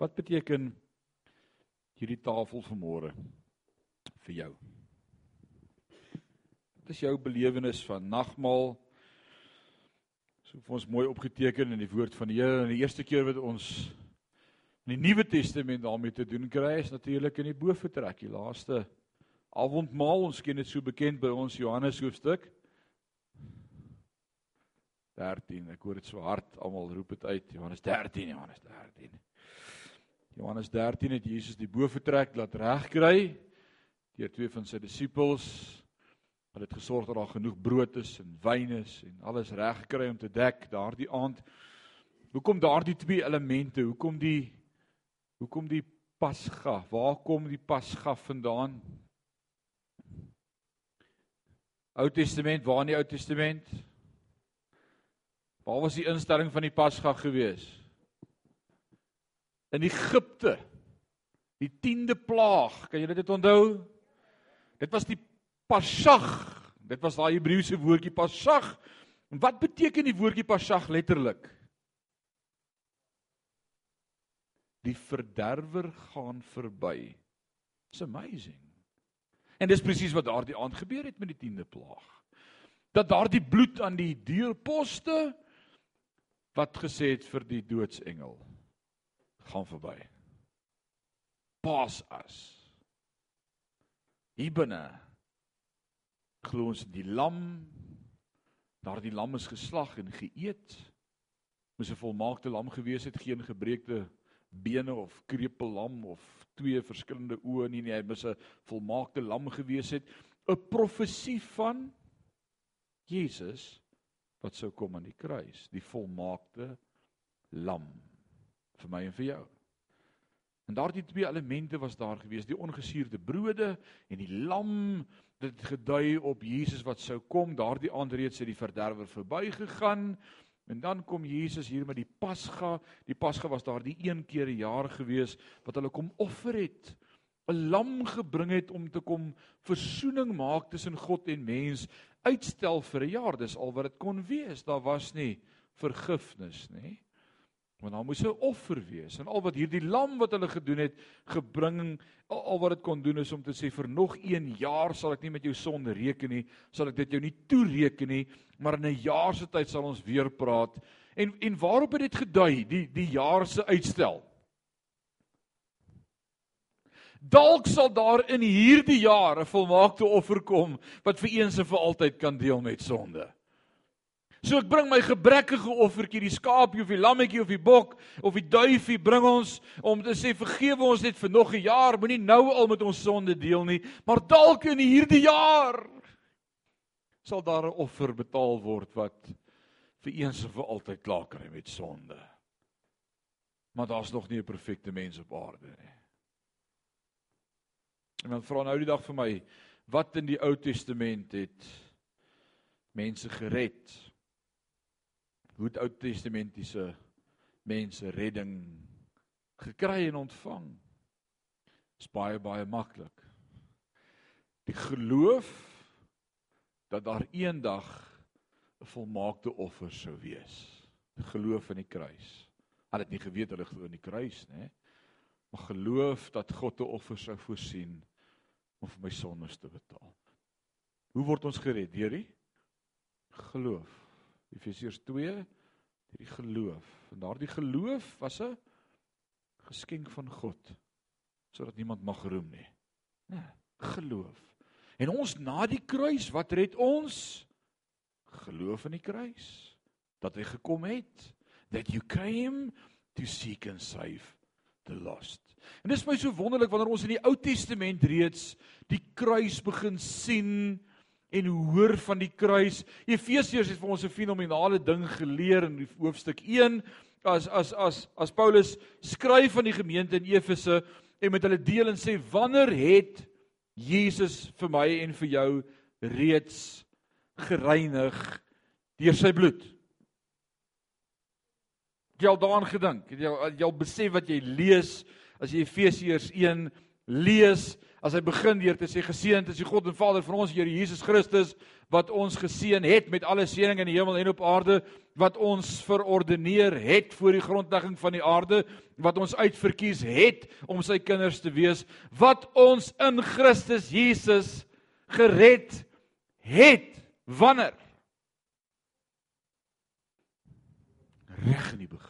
Wat beteken hierdie tafel vanmôre vir jou? Wat is jou belewenis van nagmaal? So vir ons mooi opgeteken in die woord van die Here en die eerste keer wat ons in die Nuwe Testament daarmee te doen kry is natuurlik in die boefretrek, die laaste avondmaal. Ons ken dit so bekend by ons Johannes hoofstuk 13. Ek hoor dit so hard, almal roep dit uit. Johannes 13, Johannes 13. Johannes 13 het Jesus die boefretrek laat regkry deur twee van sy disippels. Hulle het gesorg dat daar genoeg brood is en wyn is en alles reg gekry om te dek daardie aand. Hoekom daardie twee elemente? Hoekom die hoekom die Pasga? Waar kom die Pasga vandaan? Ou Testament, waar in die Ou Testament? Waar was die instelling van die Pasga gewees? In Egipte. Die 10de plaag, kan julle dit onthou? Dit was die Pasag. Dit was daai Hebreëse woordjie Pasag. En wat beteken die woordjie Pasag letterlik? Die verderwer gaan verby. It's amazing. En dis presies wat daardie aand gebeur het met die 10de plaag. Dat daardie bloed aan die deurposte wat gesê het vir die doodsengel gaan verby. Pas as. Hier binne glo ons die lam daardie lam is geslag en geëet. Moes 'n volmaakte lam gewees het, geen gebreekte bene of krepeel lam of twee verskillende oë nie, nie, hy moes 'n volmaakte lam gewees het, 'n profesie van Jesus wat sou kom aan die kruis, die volmaakte lam vir my en vir jou. En daardie twee elemente was daar gewees, die ongesuurde brode en die lam dit gedui op Jesus wat sou kom. Daardie aand reeds het die verderwer verbygegaan. En dan kom Jesus hier met die Pasga. Die Pasga was daardie een keer 'n jaar gewees wat hulle kom offer het. 'n Lam gebring het om te kom versoening maak tussen God en mens uitstel vir 'n jaar. Dis al wat dit kon wees. Daar was nie vergifnis nie. Want daar moes 'n offer wees. En al wat hierdie lam wat hulle gedoen het, gebring al, wat dit kon doen is om te sê vir nog 1 jaar sal ek nie met jou sonde reken nie, sal ek dit jou nie toereken nie, maar in 'n jaar se tyd sal ons weer praat. En en waarop het dit gedui? Die die jaar se uitstel. Dalk sal daar in hierdie jaar 'n volmaakte offer kom wat vir eens en vir altyd kan deel met sonde. So ek bring my gebrekkige offertjie, die skaapie of die lammetjie of die bok of die duifie bring ons om te sê vergewe ons net vir nog 'n jaar, moenie nou al met ons sonde deel nie, maar dalk in hierdie jaar sal daar 'n offer betaal word wat vir eens en vir altyd klaar kry met sonde. Maar daar's nog nie 'n perfekte mens op aarde nie. En dan vra nou die dag vir my, wat in die Ou Testament het mense gered? Hoe het Ou Testamentiese mense redding gekry en ontvang? Dis baie baie maklik. Die geloof dat daar eendag 'n volmaakte offer sou wees. Die geloof in die kruis. Hulle het nie geweet hulle glo in die kruis, nê? Maar geloof dat God 'n offer sou voorsien om vir my sondes te betaal. Hoe word ons gered? Deur die geloof. Efesiërs 2, deur die geloof. En daardie geloof was 'n geskenk van God sodat niemand mag roem nie. Nee, geloof. En ons na die kruis, wat red ons? Geloof in die kruis dat hy gekom het that you came to seek and save the lost. En dis my so wonderlik wanneer ons in die Ou Testament reeds die kruis begin sien en hoor van die kruis. Efesiërs het vir ons 'n fenominale ding geleer in hoofstuk 1 as as as as Paulus skryf aan die gemeente in Efese en met hulle deel en sê wanneer het Jesus vir my en vir jou reeds gereinig deur sy bloed? Het jy al daaraan gedink? Het jy al, al besef wat jy lees as jy Efesiërs 1 lees as hy begin deur te sê geseënd is die God en Vader van ons Here Jesus Christus wat ons geseën het met alle seëning in die hemel en op aarde wat ons verordeneer het voor die grondlegging van die aarde wat ons uitverkies het om sy kinders te wees wat ons in Christus Jesus gered het. Wanneer? Reg in die begin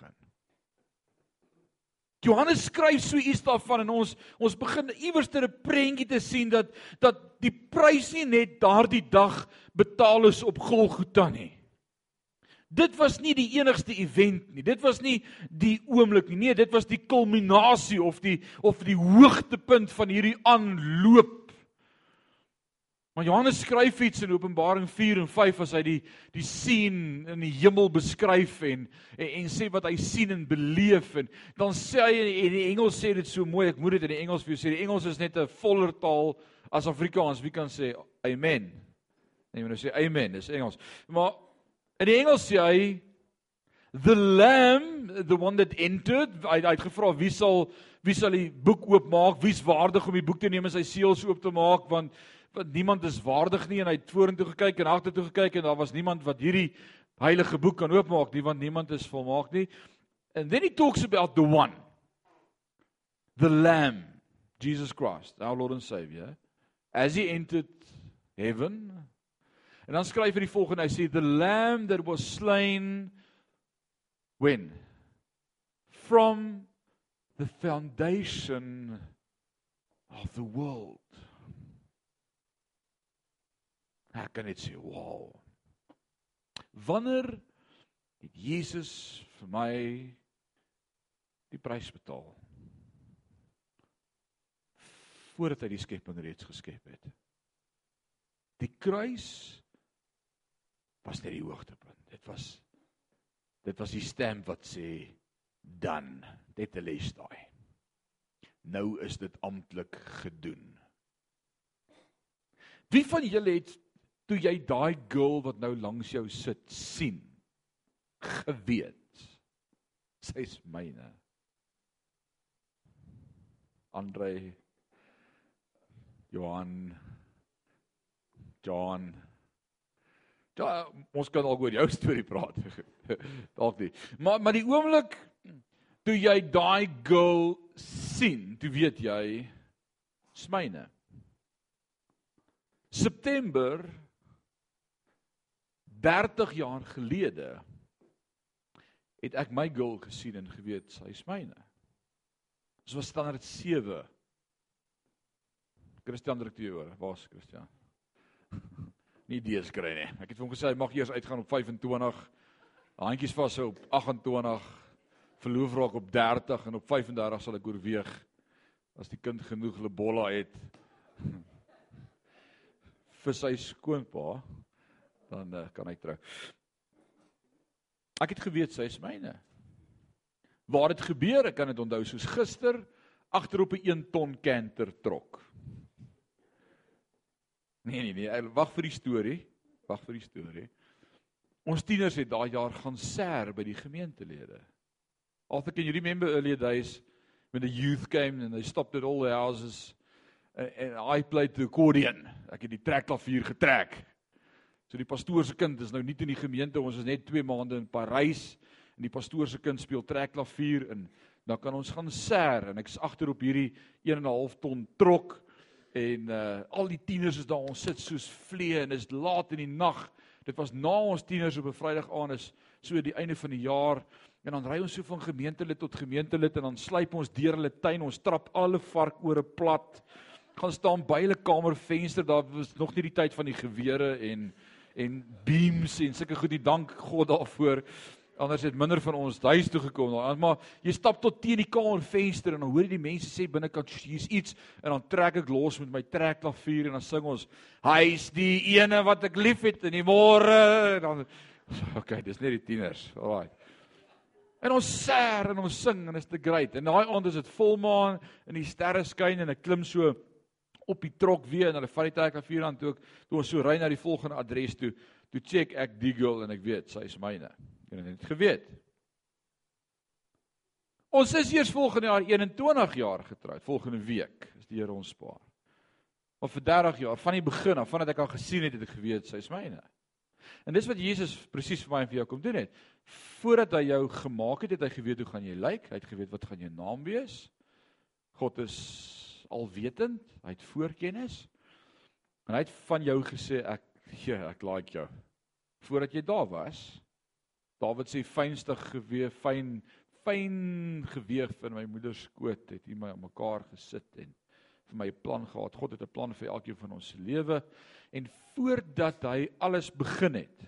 Johannes skryf so iets daarvan en ons ons begin iewers ter 'n prentjie te sien dat dat die prys nie net daardie dag betaal is op Golgotha nie. Dit was nie die enigste event nie. Dit was nie die oomblik nie. Nee, dit was die kulminasie of die of die hoogtepunt van hierdie aanloop Maar Johannes skryf iets in Openbaring 4 en 5 as hy die die sien in die hemel beskryf en, en en sê wat hy sien en beleef en dan sê hy en die Engels sê dit so mooi, ek moet dit in die Engels vir jou sê. Die Engels is net 'n voller taal as Afrikaans. Wie kan sê amen? Nee, maar nou sê amen, dis Engels. Maar in die Engels sê hy the lamb, the one that entered, hy, hy het gevra wie sal wie sal die boek oopmaak? Wie's waardig om die boek te neem en sy seels oop te maak want want niemand is waardig nie en hy het vorentoe gekyk en agtertoe gekyk en daar was niemand wat hierdie heilige boek kan oopmaak nie want niemand is volmaak nie. And then he talks about the one the lamb Jesus Christ our Lord and Savior as he entered heaven. En dan skryf hy die volgende hy sê the lamb that was slain when? From the foundation of the world Ek kan net sê, "Wow." Wanneer het Jesus vir my die prys betaal? Voordat hy die skepping reeds geskep het. Die kruis was net die hoogtepunt. Dit was dit was die stem wat sê dan dit te lees daai. Nou is dit amptelik gedoen. Wie van julle het toe jy daai girl wat nou langs jou sit sien geweet sy's myne. Andre Johan John. Ja ons kan al oor jou storie praat. Dalk nie. Maar maar die oomblik toe jy daai girl sien toe weet jy smaine September 30 jaar gelede het ek my girl gesien en geweet sy is myne. Dit was standaard 7. Christian direkteur, waar's Christian? nie idees kry nie. Ek het vir hom gesê hy mag eers uitgaan op 25. Handjies vas op 28. Verloof raak op 30 en op 35 sal ek oorweeg as die kind genoeg lebolla het vir sy skoonpa dan uh, kan hy trou. Ek het geweet sy is myne. Waar dit gebeur, ek kan dit onthou soos gister agterop 'n 1 ton canter trok. Nee nee nee, wag vir die storie. Wag vir die storie. Ons tieners het daai jaar gaan ser by die gemeentelede. Altyd can you remember earlier days when the youth came and they stopped at all the houses and, and I played the accordion. Ek het die trekklavier getrek. So die pastoor se kind is nou nie in die gemeente, ons is net 2 maande in Parys en die pastoor se kind speel trekklavier en dan kan ons gaan ser en ek's agter op hierdie 1 en 'n half ton trok en uh al die tieners is daar ons sit soos vlee en is laat in die nag. Dit was na ons tieners op 'n Vrydag aand is so die einde van die jaar en dan ry ons so van gemeentelid tot gemeentelid en dan sluip ons deur hulle tuin, ons trap alle vark oor 'n plat gaan staan by hulle kamervenster daar was nog nie die tyd van die gewere en en beams en sulke goed. Die dank God daarvoor. Anders het minder van ons huis toe gekom. Maar jy stap tot teen die kamervenster en dan hoor jy die mense sê binnekant hier's iets en dan trek ek los met my trekklavier en dan sing ons hy's die ene wat ek liefhet in die môre en dan okay, dis net die tieners. Alraai. En ons ser en ons sing en dit is te great. En daai aand is dit volmaan en die sterre skyn en ek klim so op die trok weer en hulle vat die trekklavier aan toe ek toe ons so ry na die volgende adres toe toe check ek die girl en ek weet sy is myne. Ek het dit geweet. Ons is eers volgende jaar 21 jaar getroud, volgende week as die Here ons spaar. Of vir 30 jaar van die begin af, vandat ek al gesien het, het ek geweet sy is myne. En dis wat Jesus presies vir my en vir jou kom doen het. Voordat hy jou gemaak het, het hy geweet hoe gaan jy lyk, hy het geweet wat gaan jou naam wees. God is alwetend, hy het voorkennis. En hy het van jou gesê ek ja, ek like jou. Voordat jy daar was, Dawid sê fynstig geweef, fyn fyn geweef in my moeder se skoot het hy my aan mekaar gesit en vir my 'n plan gehad. God het 'n plan vir elkeen van ons se lewe en voordat hy alles begin het.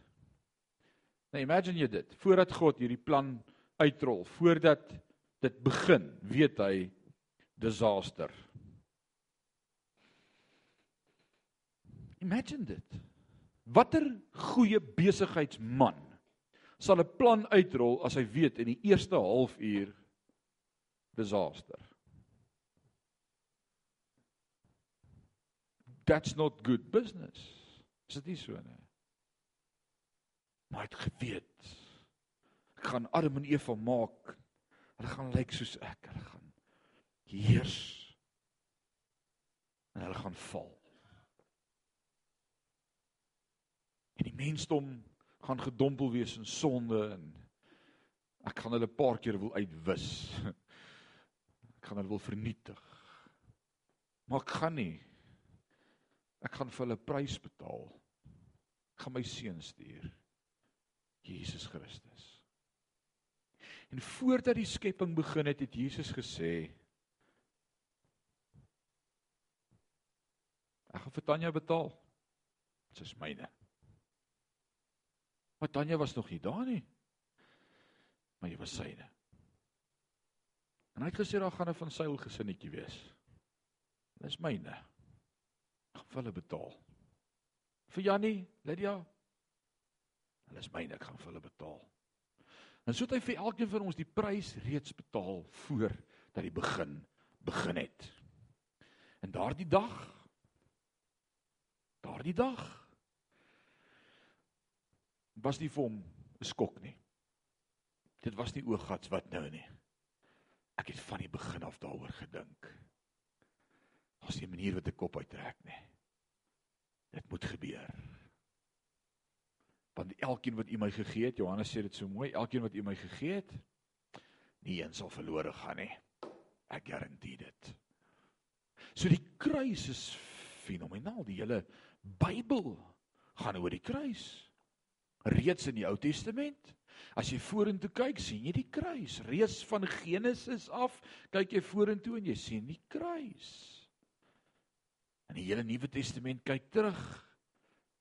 Nou imagine jy dit, voordat God hierdie plan uitrol, voordat dit begin, weet hy disaster. Imagine dit. Watter goeie besigheidsman sal 'n plan uitrol as hy weet in die eerste halfuur disaster. That's not good business. Is dit nie so nie? Maar hy het geweet. Ek gaan Adam en Eva maak. Hulle gaan lyk soos ek. Hulle gaan heers. En hulle gaan val. En die mensdom gaan gedompel wees in sonde en ek gaan hulle 'n paar keer wil uitwis. Ek gaan hulle wil vernietig. Maar ek gaan nie. Ek gaan vir hulle prys betaal. Ek gaan my seun stuur. Jesus Christus. En voordat die skepping begin het, het Jesus gesê Ek gaan vir Tanya betaal. Dit is myne. Maar Tanya was nog nie daar nie. Maar jy was syne. En hy het gesê daar gaan 'n van Saul gesinnetjie wees. Dis myne. Ek vir hulle betaal. Vir Jannie, Lydia. Hulle is myne, ek gaan vir hulle betaal. En so het hy vir elkeen van ons die prys reeds betaal voor dat die begin begin het. En daardie dag daardie dag was nie vir hom 'n skok nie. Dit was nie ooggats wat nou nie. Ek het van die begin af daaroor gedink. Daar's 'n manier wat ek kop uittrek nie. Dit moet gebeur. Want elkeen wat U my gegee het, Johannes sê dit so mooi, elkeen wat U my gegee het, nie een sal verlore gaan nie. Ek garandeer dit. So die kruis is fenomenaal. Die hele Bybel gaan oor die kruis reeds in die Ou Testament. As jy vorentoe kyk, sien jy die kruis. Reeds van Genesis af kyk jy vorentoe en jy sien die kruis. In die hele Nuwe Testament kyk terug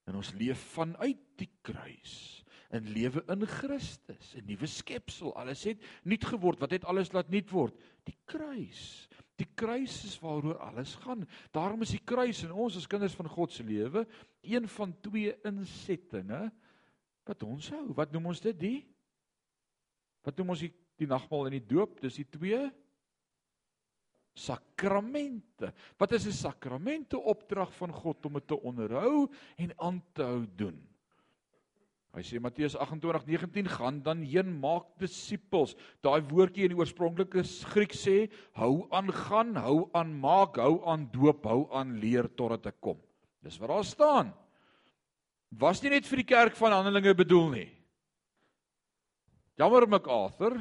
en ons leef vanuit die kruis in lewe in Christus, 'n nuwe skepsel. Alles het nuut geword. Wat het alles laat nuut word? Die kruis. Die kruis is waaroor alles gaan. Daarom is die kruis in ons as kinders van God se lewe een van twee insettinge wat ons hou. Wat noem ons dit die? Wat noem ons die, die nagmaal en die doop? Dis die twee sakramente. Wat is 'n sakramente opdrag van God om dit te onderhou en aan te hou doen? Hy sê Matteus 28:19 gaan dan heen maak disippels. Daai woordjie in die oorspronklike Griek sê hou aan gaan, hou aan maak, hou aan doop, hou aan leer totdat ek kom. Dis wat daar staan was nie net vir die kerk van Handelinge bedoel nie. Jammer MacArthur.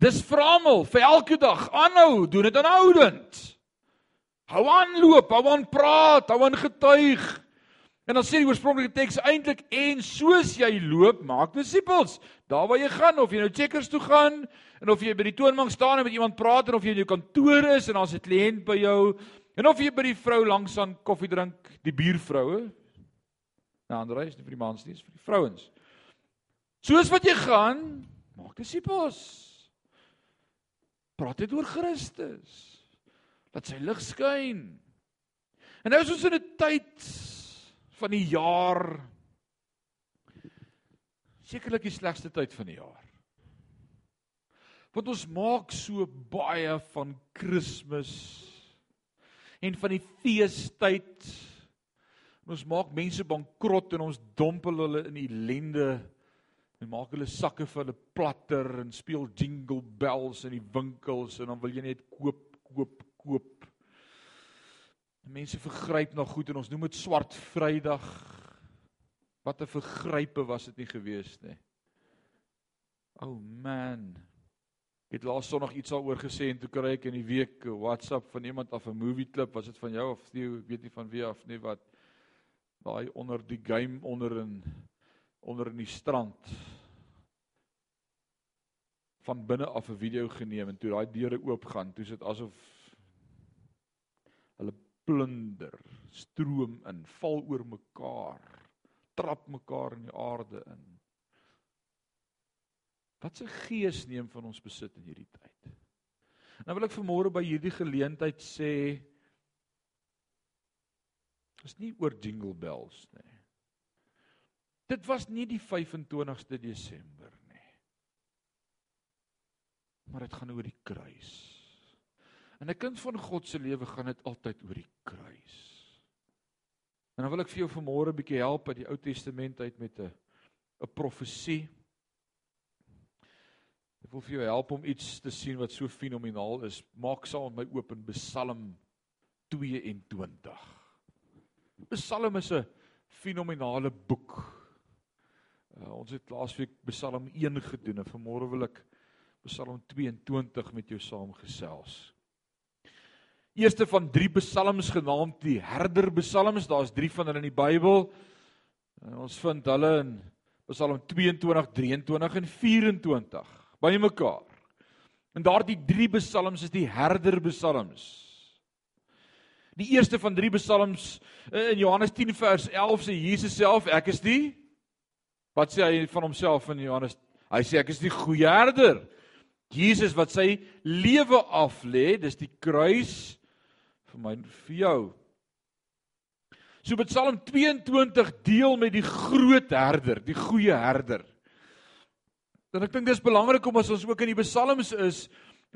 Dis vir almal, vir elke dag. Aanhou, doen dit aanhoudend. Hou aan loop, hou aan praat, hou aan getuig. En dan sê die oorspronklike teks eintlik en soos jy loop, maak disippels. Daar waar jy gaan of jy nou checkers toe gaan en of jy by die toonbank staan en met iemand praat en of jy in jou kantoor is en daar's 'n kliënt by jou en of jy by die vrou langs aan koffie drink, die buurvroue, Nou Andre is nie vir die mans nie, is vir die vrouens. Soos wat jy gaan, maak disippels. Praat dit oor Christus. Laat sy lig skyn. En nou is ons in 'n tyd van die jaar sekerlik die slegste tyd van die jaar. Want ons maak so baie van Kersfees en van die feestyd En ons maak mense bankrot en ons dompel hulle in ellende En maak hulle sakke vir hulle platter en speel jingle bells in die winkels en dan wil jy net koop, koop, koop. Mense vergryp na goed en ons noem dit swart Vrydag. Wat 'n vergrype was dit nie gewees nie. O oh man. Ek het laas Sondag iets daaroor gesê en toe kry ek in die week 'n WhatsApp van iemand af 'n movie klip, was dit van jou of jy weet nie van wie af nie wat daai onder die game onder in onder in die strand van binne af 'n video geneem en toe daai deure oop gaan, toe sit asof hulle plunder, stroom in, val oor mekaar, trap mekaar in die aarde in. Wat 'n gees neem van ons besit in hierdie tyd. Nou wil ek vanmôre by hierdie geleentheid sê is nie oor jingle bells nie. Dit was nie die 25ste Desember nie. Maar dit gaan oor die kruis. En 'n kind van God se lewe gaan dit altyd oor die kruis. En dan wil ek vir jou vanmôre 'n bietjie help uit die Ou Testament uit met 'n 'n profesie. Ek wil vir jou help om iets te sien wat so fenomenaal is. Maak saam met my oop in Psalm 22. Psalm is 'n fenominale boek. Uh, ons het laasweek Psalm 1 gedoen en vanmôre wil ek Psalm 22 met jou saamgesels. Eerste van 3 psalms genaamd die Herder Psalms, daar's 3 van hulle in die Bybel. En ons vind hulle in Psalm 22, 23 en 24 bymekaar. En daardie 3 psalms is die Herder Psalms. Die eerste van 3 psalms eh, in Johannes 10 vers 11 sê Jesus self, ek is die Wat sê hy van homself in Johannes? Hy sê ek is die goeie herder. Jesus wat sy lewe af lê, dis die kruis vir my vir jou. So met Psalm 22 deel met die groot herder, die goeie herder. Dan ek dink dis belangrik om as ons ook in die psalms is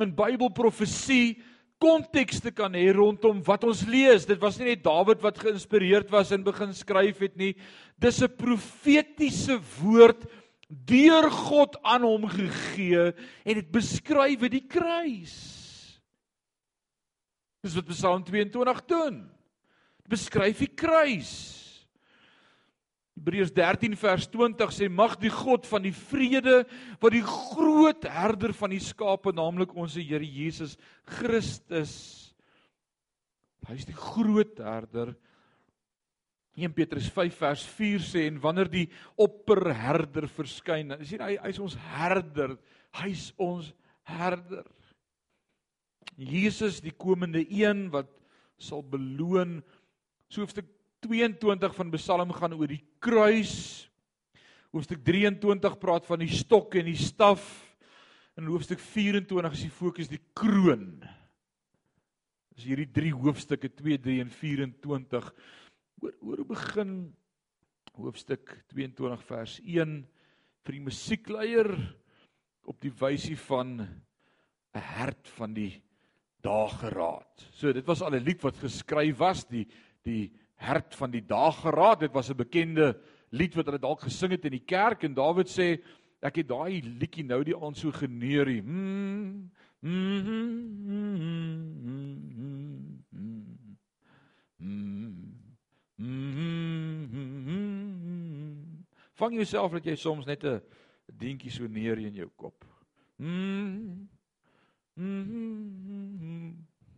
in Bybelprofesie konteks te kan hê rondom wat ons lees. Dit was nie net Dawid wat geïnspireerd was en begin skryf het nie. Dis 'n profetiese woord deur God aan hom gegee en dit beskryf die kruis. Dis wat Psalm 22 doen. Dit beskryf die kruis. Hebreërs 13 vers 20 sê mag die God van die vrede wat die groot herder van die skape naamlik ons Here Jesus Christus hy is die groot herder. 1 Petrus 5 vers 4 sê en wanneer die opperherder verskyn dan sien hy hy's ons herder hy's ons herder. Jesus die komende een wat sal beloon so hoofstuk 22 van Psalm gaan oor die kruis. Hoofstuk 23 praat van die stok en die staf. In hoofstuk 24 is die fokus die kroon. Dis hierdie drie hoofstukke 2, 3 en 24. Oor oor begin hoofstuk 22 vers 1 vir die musiekleier op die wysie van 'n hert van die dageraad. So dit was al 'n lied wat geskryf was, die die hert van die dageraad. Dit was 'n bekende lied wat hulle dalk gesing het in die kerk en Dawid sê ek het daai liedjie nou die aand so geneer. Mm, mm, mm, Vang jouself dat jy soms net 'n dingetjie so neer in jou kop. Mm, mm,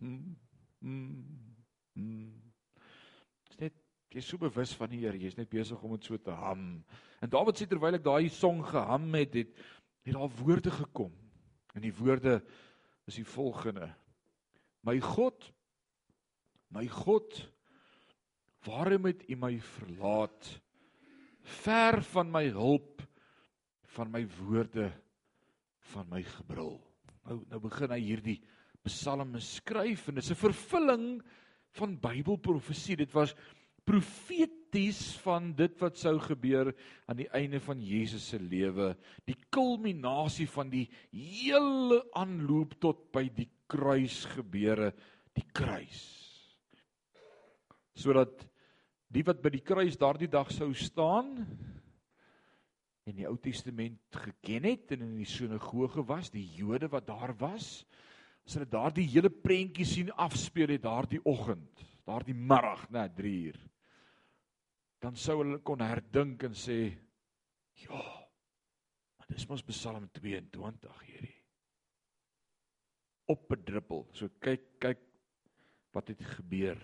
mm, mm, mm. Jy's so bewus van die Here, jy's net besig om dit so te ham. En Dawid sê terwyl ek daai song geham het, het het daar woorde gekom. En die woorde is die volgende: My God, my God, waarom het U my verlaat? Ver van my hulp, van my woorde, van my gebrul. Nou nou begin hy hierdie psalme skryf en dit is 'n vervulling van Bybelprofesie. Dit was profeties van dit wat sou gebeur aan die einde van Jesus se lewe, die kulminasie van die hele aanloop tot by die kruis gebeure, die kruis. Sodat die wat by die kruis daardie dag sou staan in die Ou Testament geken het en in die sinagoge was, die Jode wat daar was, as hulle daardie hele prentjie sien afspeel het daardie oggend, daardie middag, na 3 uur, dan sou hulle kon herdink en sê, ja, maar dis mos Psalm 22 hierdie. Op 'n druppel. So kyk, kyk wat het gebeur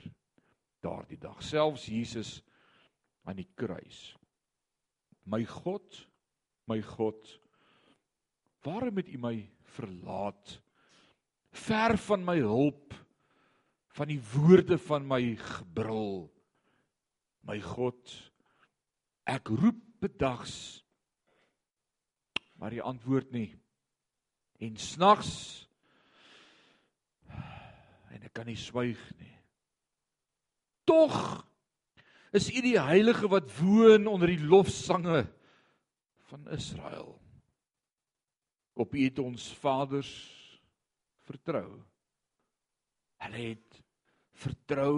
daardie dag. Selfs Jesus aan die kruis. My God, my God, waarom het U my verlaat? Ver van my hulp, van die woorde van my gebrul. My God, ek roep bedags, maar U antwoord nie. En snags en ek kan nie swyg nie. Tog is U die heilige wat woon onder die lofsange van Israel. Op U het ons vaders vertrou. Hulle het vertrou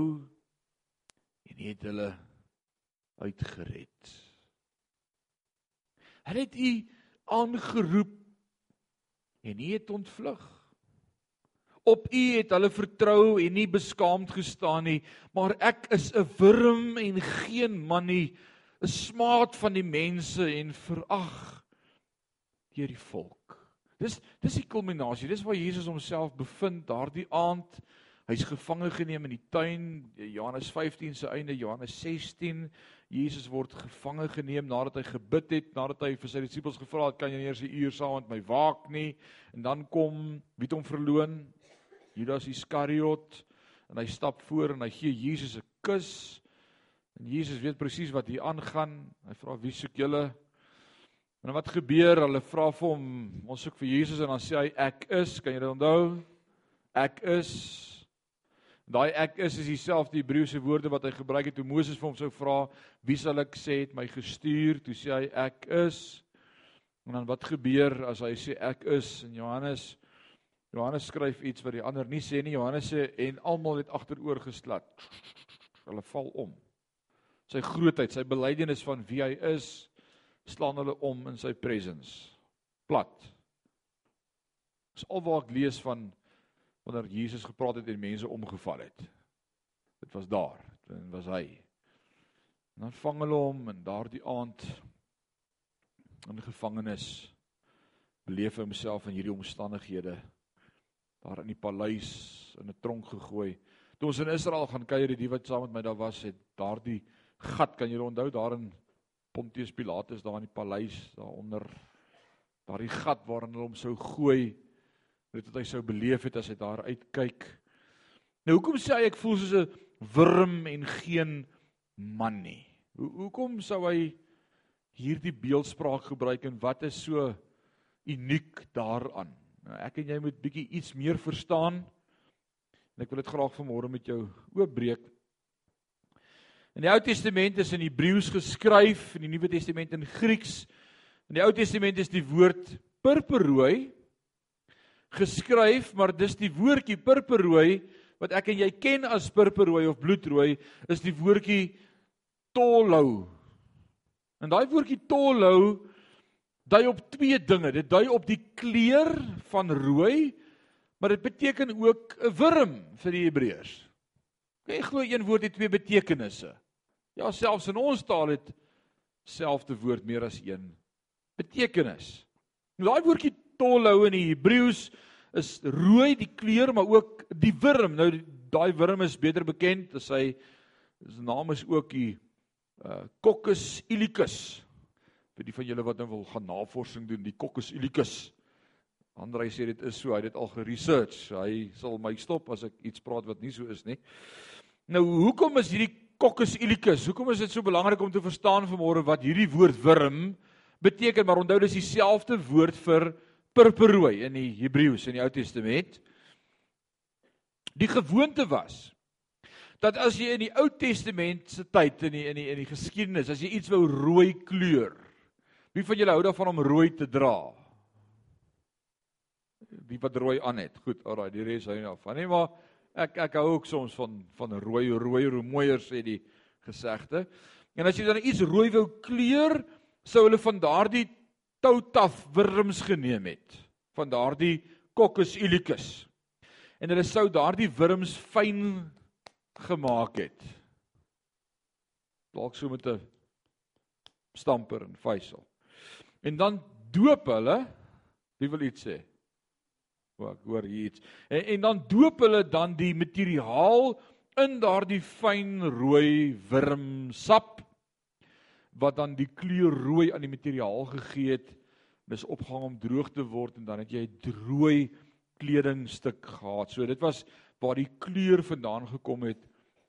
en het hulle uitgered. Hulle het U aangeroep en U het ontvlug. Op U het hulle vertrou en nie beskaamd gestaan nie, maar ek is 'n wurm en geen man nie, 'n smaad van die mense en verag deur die volk. Dis dis die kulminasie. Dis waar Jesus homself bevind daardie aand. Hy's gevange geneem in die tuin, Johannes 15 se einde, Johannes 16. Jesus word gevange geneem nadat hy gebid het, nadat hy vir sy disippels gevra het, "Kan jy eers 'n uur saam met my waak nie?" En dan kom wie het hom verloon? Judas Iskariot en hy stap voor en hy gee Jesus 'n kus. En Jesus weet presies wat hier aangaan. Hy vra wie soek julle? En wat gebeur? Hulle vra vir hom, ons soek vir Jesus en dan sê hy ek is. Kan jy dit onthou? Ek is. Daai ek is is dieselfde Hebreëse woorde wat hy gebruik het toe Moses vir hom sou vra, wie sal ek sê het my gestuur? Toe sê hy ek is. En dan wat gebeur as hy sê ek is in Johannes Johannes skryf iets wat die ander nie sê nie. Johannes sê en almal het agteroor geslat. Hulle val om. Sy grootheid, sy belydenis van wie hy is, slaan hulle om in sy presence. Plat. Dis alwaar ek lees van wanneer Jesus gepraat het en mense omgeval het. Dit was daar, dit was hy. En dan vang hulle hom en daardie aand in gevangenis beleef hy homself in hierdie omstandighede daar in die paleis in 'n tronk gegooi. Toe ons in Israel gaan kuier, die wat saam met my daar was, het daardie gat, kan julle onthou, daar in Pontius Pilatus daar in die paleis daaronder daardie gat waarin hulle hom sou gooi, net wat hy sou beleef het as hy daar uitkyk. Nou hoekom sê hy ek voel soos 'n wurm en geen man nie? Hoe hoekom sou hy hierdie beeldspraak gebruik en wat is so uniek daaraan? Nou ek en jy moet bietjie iets meer verstaan. En ek wil dit graag vanmôre met jou oopbreek. In die Ou Testament is in Hebreëus geskryf, in die Nuwe Testament in Grieks. In die Ou Testament is die woord purperrooi geskryf, maar dis die woordjie purperrooi wat ek en jy ken as purperrooi of bloedrooi, is die woordjie tolou. En daai woordjie tolou dui op twee dinge. Dit dui op die kleur van rooi, maar dit beteken ook 'n wurm vir die Hebreërs. Jy glo een woord het twee betekenisse. Ja, selfs in ons taal het selfde woord meer as een betekenis. Nou daai woordjie tolhou in die Hebreëus is rooi die kleur, maar ook die wurm. Nou daai wurm is beter bekend as hy sy naam is ook die uh Coccus ilicis vir die van julle wat nou wil gaan navorsing doen, die Coccus ilicis. Andrei sê dit is so, hy het dit al geresearch. Hy sal my stop as ek iets praat wat nie so is nie. Nou, hoekom is hierdie Coccus ilicis? Hoekom is dit so belangrik om te verstaan vanmôre wat hierdie woord wurm beteken? Maar onthou dis dieselfde woord vir purperrooi in die Hebreëus in die Ou Testament. Die gewoonte was dat as jy in die Ou Testament se tyd in die in die in die geskiedenis, as jy iets wou rooi kleur, Wie van julle hou daarvan om rooi te dra? Wie wat rooi aan het. Goed, alraai, die res hou nie daarvan nie, maar ek ek hou ook soms van van rooi, rooi, rooi mooier sê die gesegde. En as jy dan iets rooi wou kleur, sou hulle van daardie toutaf wurms geneem het van daardie Coccus ilicis. En hulle sou daardie wurms fyn gemaak het. Dalk so met 'n stamper en vuisel. En dan doop hulle, wie wil iets sê? O, ek hoor hier iets. En, en dan doop hulle dan die materiaal in daardie fyn rooi wurmsap wat dan die kleur rooi aan die materiaal gegee het. Dis opgehang om droog te word en dan het jy 'n rooi kledingstuk gehad. So dit was waar die kleur vandaan gekom het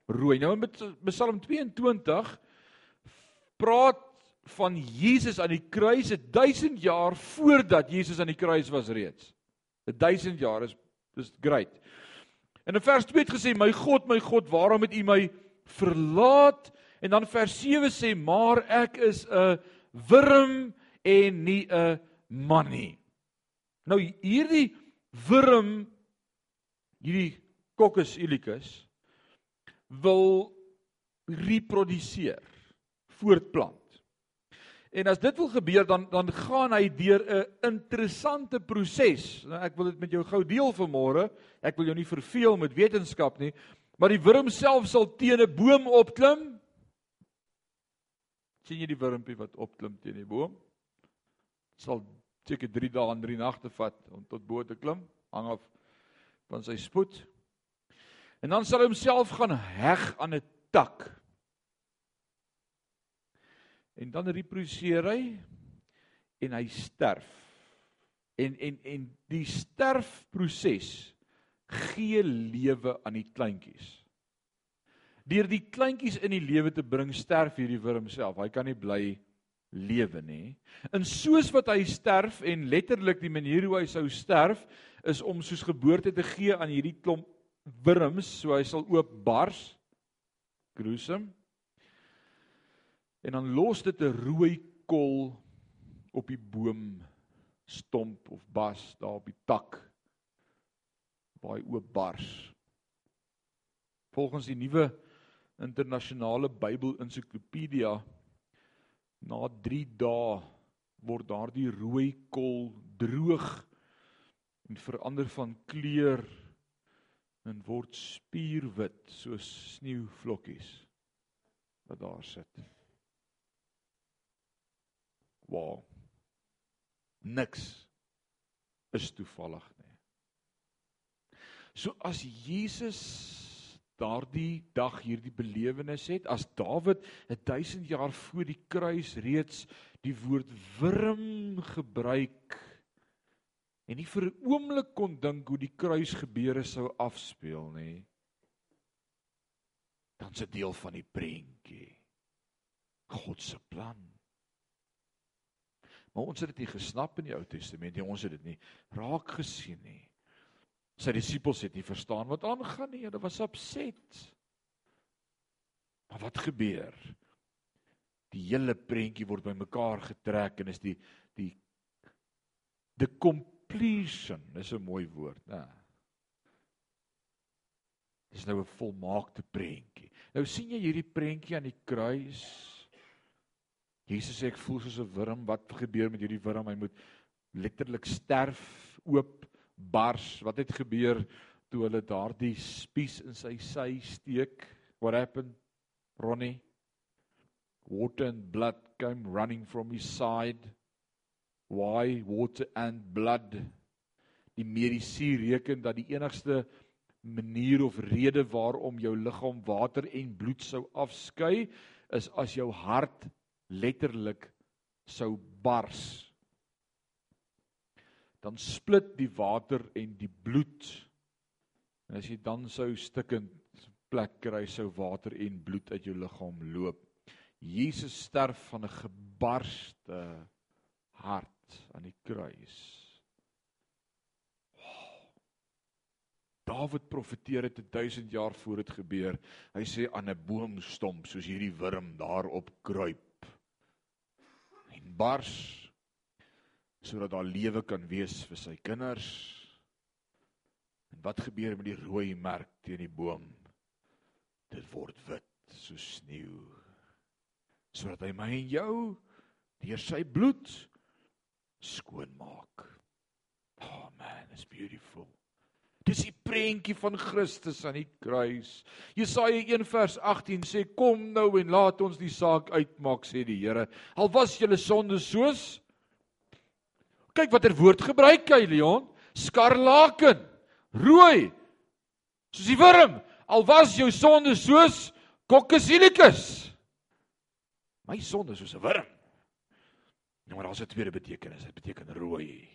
rooi. Nou met Psalm 22 praat van Jesus aan die kruis 1000 jaar voordat Jesus aan die kruis was reeds. 1000 jaar is is great. En in vers 2 het gesê my God, my God, waarom het U my verlaat? En dan vers 7 sê maar ek is 'n wurm en nie 'n man nie. Nou hierdie wurm hierdie Coccus ilicis wil reproduseer, voortplant. En as dit wil gebeur dan dan gaan hy deur 'n interessante proses. Nou ek wil dit met jou gou deel vanmôre. Ek wil jou nie verveel met wetenskap nie, maar die wurm self sal teen 'n boom opklim. Sien jy die wurmpie wat opklim teen die boom? Sal seker 3 dae en 3 nagte vat om tot bo te klim, hang af van sy spoed. En dan sal hy homself gaan heg aan 'n tak. En dan reproduseer hy en hy sterf. En en en die sterfproses gee lewe aan die kleintjies. Deur die kleintjies in die lewe te bring, sterf hierdie wurm self. Hy kan nie bly lewe nie. En soos wat hy sterf en letterlik die manier hoe hy sou sterf is om soos geboorte te gee aan hierdie klomp wurms, so hy sal oop bars. Gruesome. En dan los dit 'n rooi kol op die boom stomp of bas daar op die tak waar hy oop bars. Volgens die nuwe internasionale Bybel ensiklopedia na 3 dae word daardie rooi kol droog en verander van kleur en word spierwit soos sneeuvlokkies wat daar sit. Wow. Niks is toevallig nie. So as Jesus daardie dag hierdie belewenis het, as Dawid 1000 jaar voor die kruis reeds die woord wurm gebruik en nie vir 'n oomblik kon dink hoe die kruis gebeure sou afspeel nie, dan se deel van die prentjie God se plan. Maar ons het dit nie gesnap in die Ou Testament nie. Ons het dit nie raak gesien nie. Sy disippels het nie verstaan wat aangaan nie. Hulle was opset. Maar wat gebeur? Die hele prentjie word bymekaar getrek en is die die the completion, dis 'n mooi woord, né? Dis nou 'n volmaakte prentjie. Nou sien jy hierdie prentjie aan die kruis Jesus sê ek voel soos 'n wurm. Wat gebeur met hierdie wurm? Hy moet letterlik sterf, oop bars. Wat het gebeur toe hulle daardie spies in sy sy steek? What happened? Ronnie water and blood came running from his side. Why water and blood? Die medisy reken dat die enigste manier of rede waarom jou liggaam water en bloed sou afskei is as jou hart letterlik sou bars dan split die water en die bloed. En as jy dan sou stikkend plek kry sou water en bloed uit jou liggaam loop. Jesus sterf van 'n gebarste hart aan die kruis. Dawid profeteer dit 1000 jaar voor dit gebeur. Hy sê aan 'n boomstomp soos hierdie wurm daarop kruip. Bars sodat daar lewe kan wees vir sy kinders. En wat gebeur met die rooi merk teen die boom? Dit word wit soos sneeu. Sodat hy my en jou deur sy bloed skoonmaak. Oh man, it's beautiful. Dis die prentjie van Christus aan die kruis. Jesaja 1 vers 18 sê kom nou en laat ons die saak uitmaak sê die Here. Al was julle sonde soos Kyk watter woord gebruik hy Leon? Skarlaken, rooi. Soos die wurm. Al was jou sonde soos kokkesilikus. My sonde is soos 'n wurm. Nou maar daar's 'n tweede betekenis. Dit beteken rooi.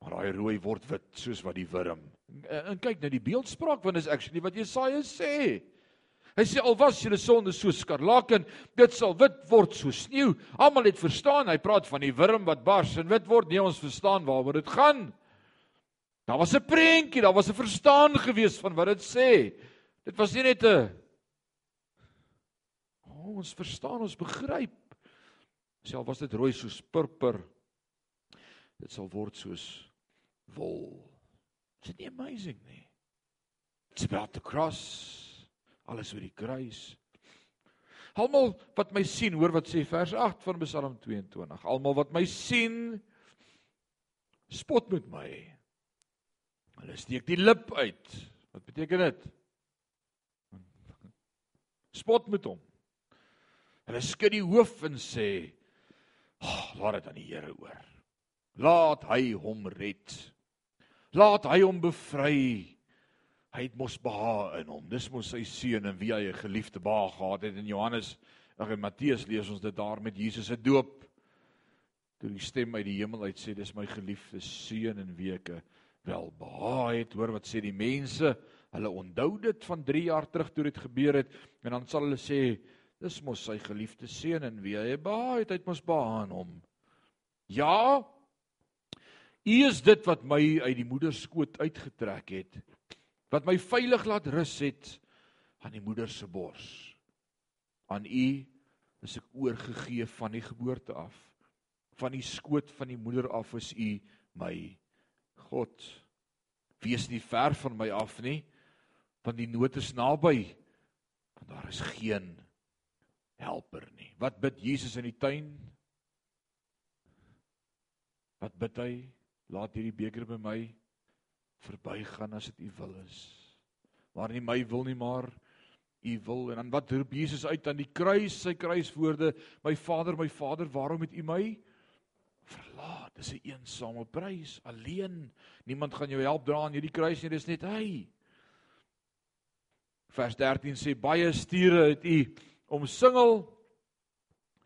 Maar daai rooi word wit soos wat die wurm. En, en kyk nou die beeldspraak want dis actually wat Jesaja sê. Hy sê al was julle sonde so skarlaken, dit sal wit word so sneeu. Almal het verstaan, hy praat van die wurm wat bars en wit word. Nee, ons verstaan waaroor dit gaan. Daar was 'n prentjie, daar was 'n verstaan gewees van wat dit sê. Dit was nie net 'n oh, ons verstaan, ons begryp. Self was dit rooi soos purper. Dit sal word soos wol. Is dit nie amazing nie? It's about the cross. Alles oor die kruis. Almal wat my sien, hoor wat sê vers 8 van Psalm 22. Almal wat my sien, spot met my. Hulle steek die lip uit. Wat beteken dit? Spot met hom. Hulle skud die hoof en sê: "Ag, oh, laat dit aan die Here oor. Laat hy hom red." Laat hy hom bevry. Hy het mos behaag in hom. Dis mos sy seun en wie hy 'n geliefde behaag gehad het in Johannes. Ag in Matteus lees ons dit daar met Jesus se doop. Toe die stem uit die hemel uit sê dis my geliefde seun en wie ek wel behaag het. Hoor wat sê die mense? Hulle onthou dit van 3 jaar terug toe dit gebeur het en dan sal hulle sê dis mos sy geliefde seun en wie hy behaag het. Hy het mos behaag in hom. Ja, U is dit wat my uit die moeder skoot uitgetrek het. Wat my veilig laat rus het aan die moeder se bors. Aan U is ek oorgegee van die geboorte af. Van die skoot van die moeder af is U my God. Wees nie ver van my af nie, want die nood is naby. Want daar is geen helper nie. Wat bid Jesus in die tuin? Wat bid hy? Laat hierdie beker by my verbygaan as dit u wil is. Maar nie my wil nie, maar u wil. En dan wat roep Jesus uit aan die kruis, sy kruiswoorde: My Vader, my Vader, waarom het u my verlaat? Dis 'n eensame prys, alleen. Niemand gaan jou help dra aan hierdie kruis nie, dis net hy. Vers 13 sê baie stiere het u omsingel.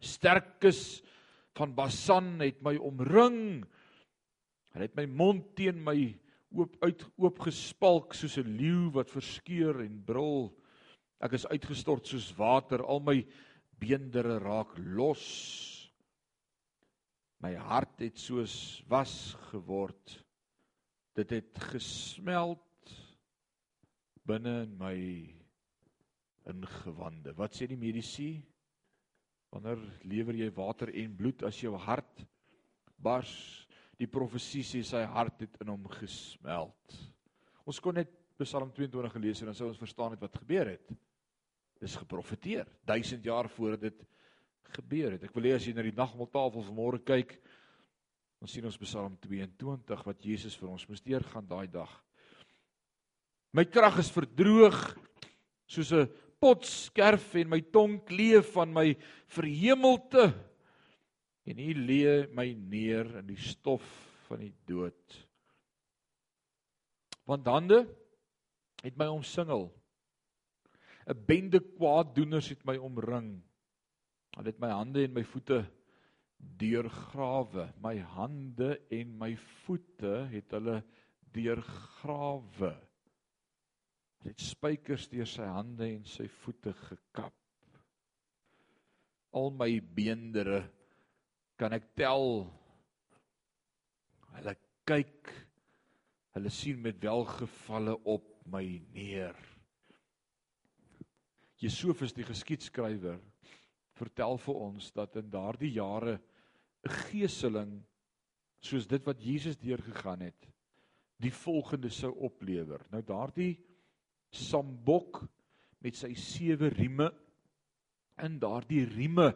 Sterkes van Basan het my omring. Hy het my mond teen my oop uit oopgespalk soos 'n leeu wat verskeur en brul. Ek is uitgestort soos water, al my beendere raak los. My hart het soos was geword. Dit het gesmelt binne in my ingewande. Wat sê die medisy? Wanneer lewer jy water en bloed as jou hart bars? Die profesie sê sy hart het in hom gesmeld. Ons kon net Psalm 22 gelees en dan sou ons verstaan het wat gebeur het. Dis geprofeteer 1000 jaar voor dit gebeur het. Ek wil hê as jy na die nagmaaltafel vanmôre kyk, dan sien ons Psalm 22 wat Jesus vir ons moes deurgaan daai dag. My krag is verdroog soos 'n potskerf en my tong kleef van my verhemelte en U lê my neer in die stof van die dood. Want hande het my omsingel. 'n Bende kwaaddoeners het my omring. Hulle het my hande en my voete deurgrawe. My hande en my voete het hulle deurgrawe. Hy het spykers deur sy hande en sy voete gekap. Al my beendere kan ek tel. Hulle kyk hulle sien met welgevalle op my neer. Jesofus die geskiedskrywer vertel vir ons dat in daardie jare 'n geeseling soos dit wat Jesus deurgegaan het die volgende sou oplewer. Nou daardie sambok met sy sewe rieme in daardie rieme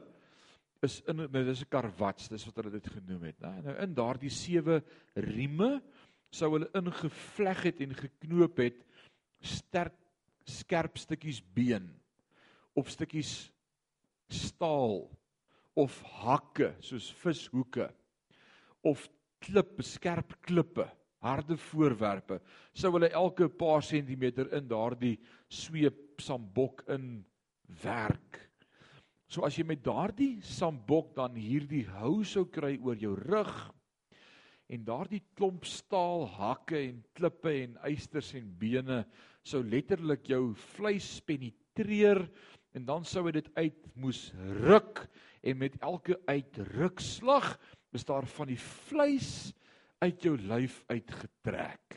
is in dit is 'n karwats, dis wat hulle dit genoem het, né? Nou in daardie sewe rieme sou hulle ingevleg het en geknoop het sterk skerp stukkies been of stukkies staal of hakke soos vishoeke of klippe, skerp klippe, harde voorwerpe, sou hulle elke paar sentimeter in daardie sweep sambok in werk. So as jy met daardie sambok dan hierdie hou sou kry oor jou rug en daardie klomp staal hakke en klippe en eisters en bene sou letterlik jou vleis penetreer en dan sou dit uit moes ruk en met elke uitrukslag is daar van die vleis uit jou lyf uitgetrek.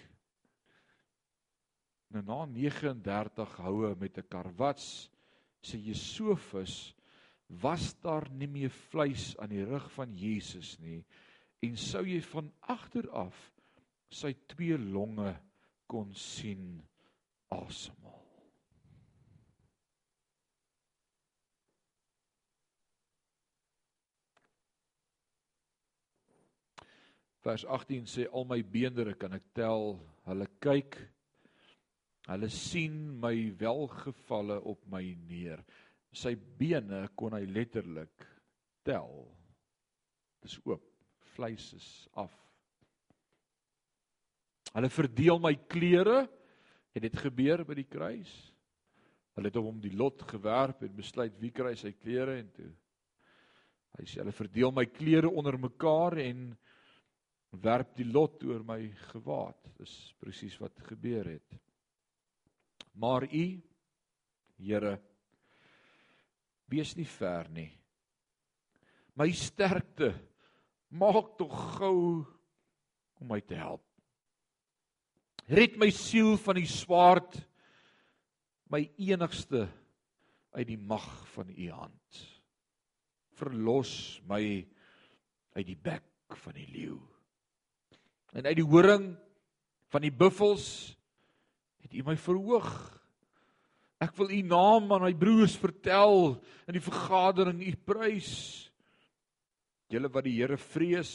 Nou na 39 houe met 'n karwats sê Jesofus was daar nie meer vleis aan die rug van Jesus nie en sou jy van agter af sy twee longe kon sien asemhaal. Vers 18 sê al my beendere kan ek tel, hulle kyk, hulle sien my welgevalle op my neer. Sy bene kon hy letterlik tel. Dis oop, vleis is af. Hulle verdeel my klere. Het dit gebeur by die kruis? Hulle het hom die lot gewerp en besluit wie kry sy klere en toe hy sê hulle verdeel my klere onder mekaar en werp die lot oor my gewaad. Dis presies wat gebeur het. Maar u Here wees nie ver nie. My sterkte maak tog gou om my te help. Red my siel van die swaard my enigste uit die mag van u hand. Verlos my uit die bek van die leeu en uit die horing van die buffels het u my verhoog. Ek wil u naam aan my broers vertel in die vergadering u prys. Julle wat die Here vrees,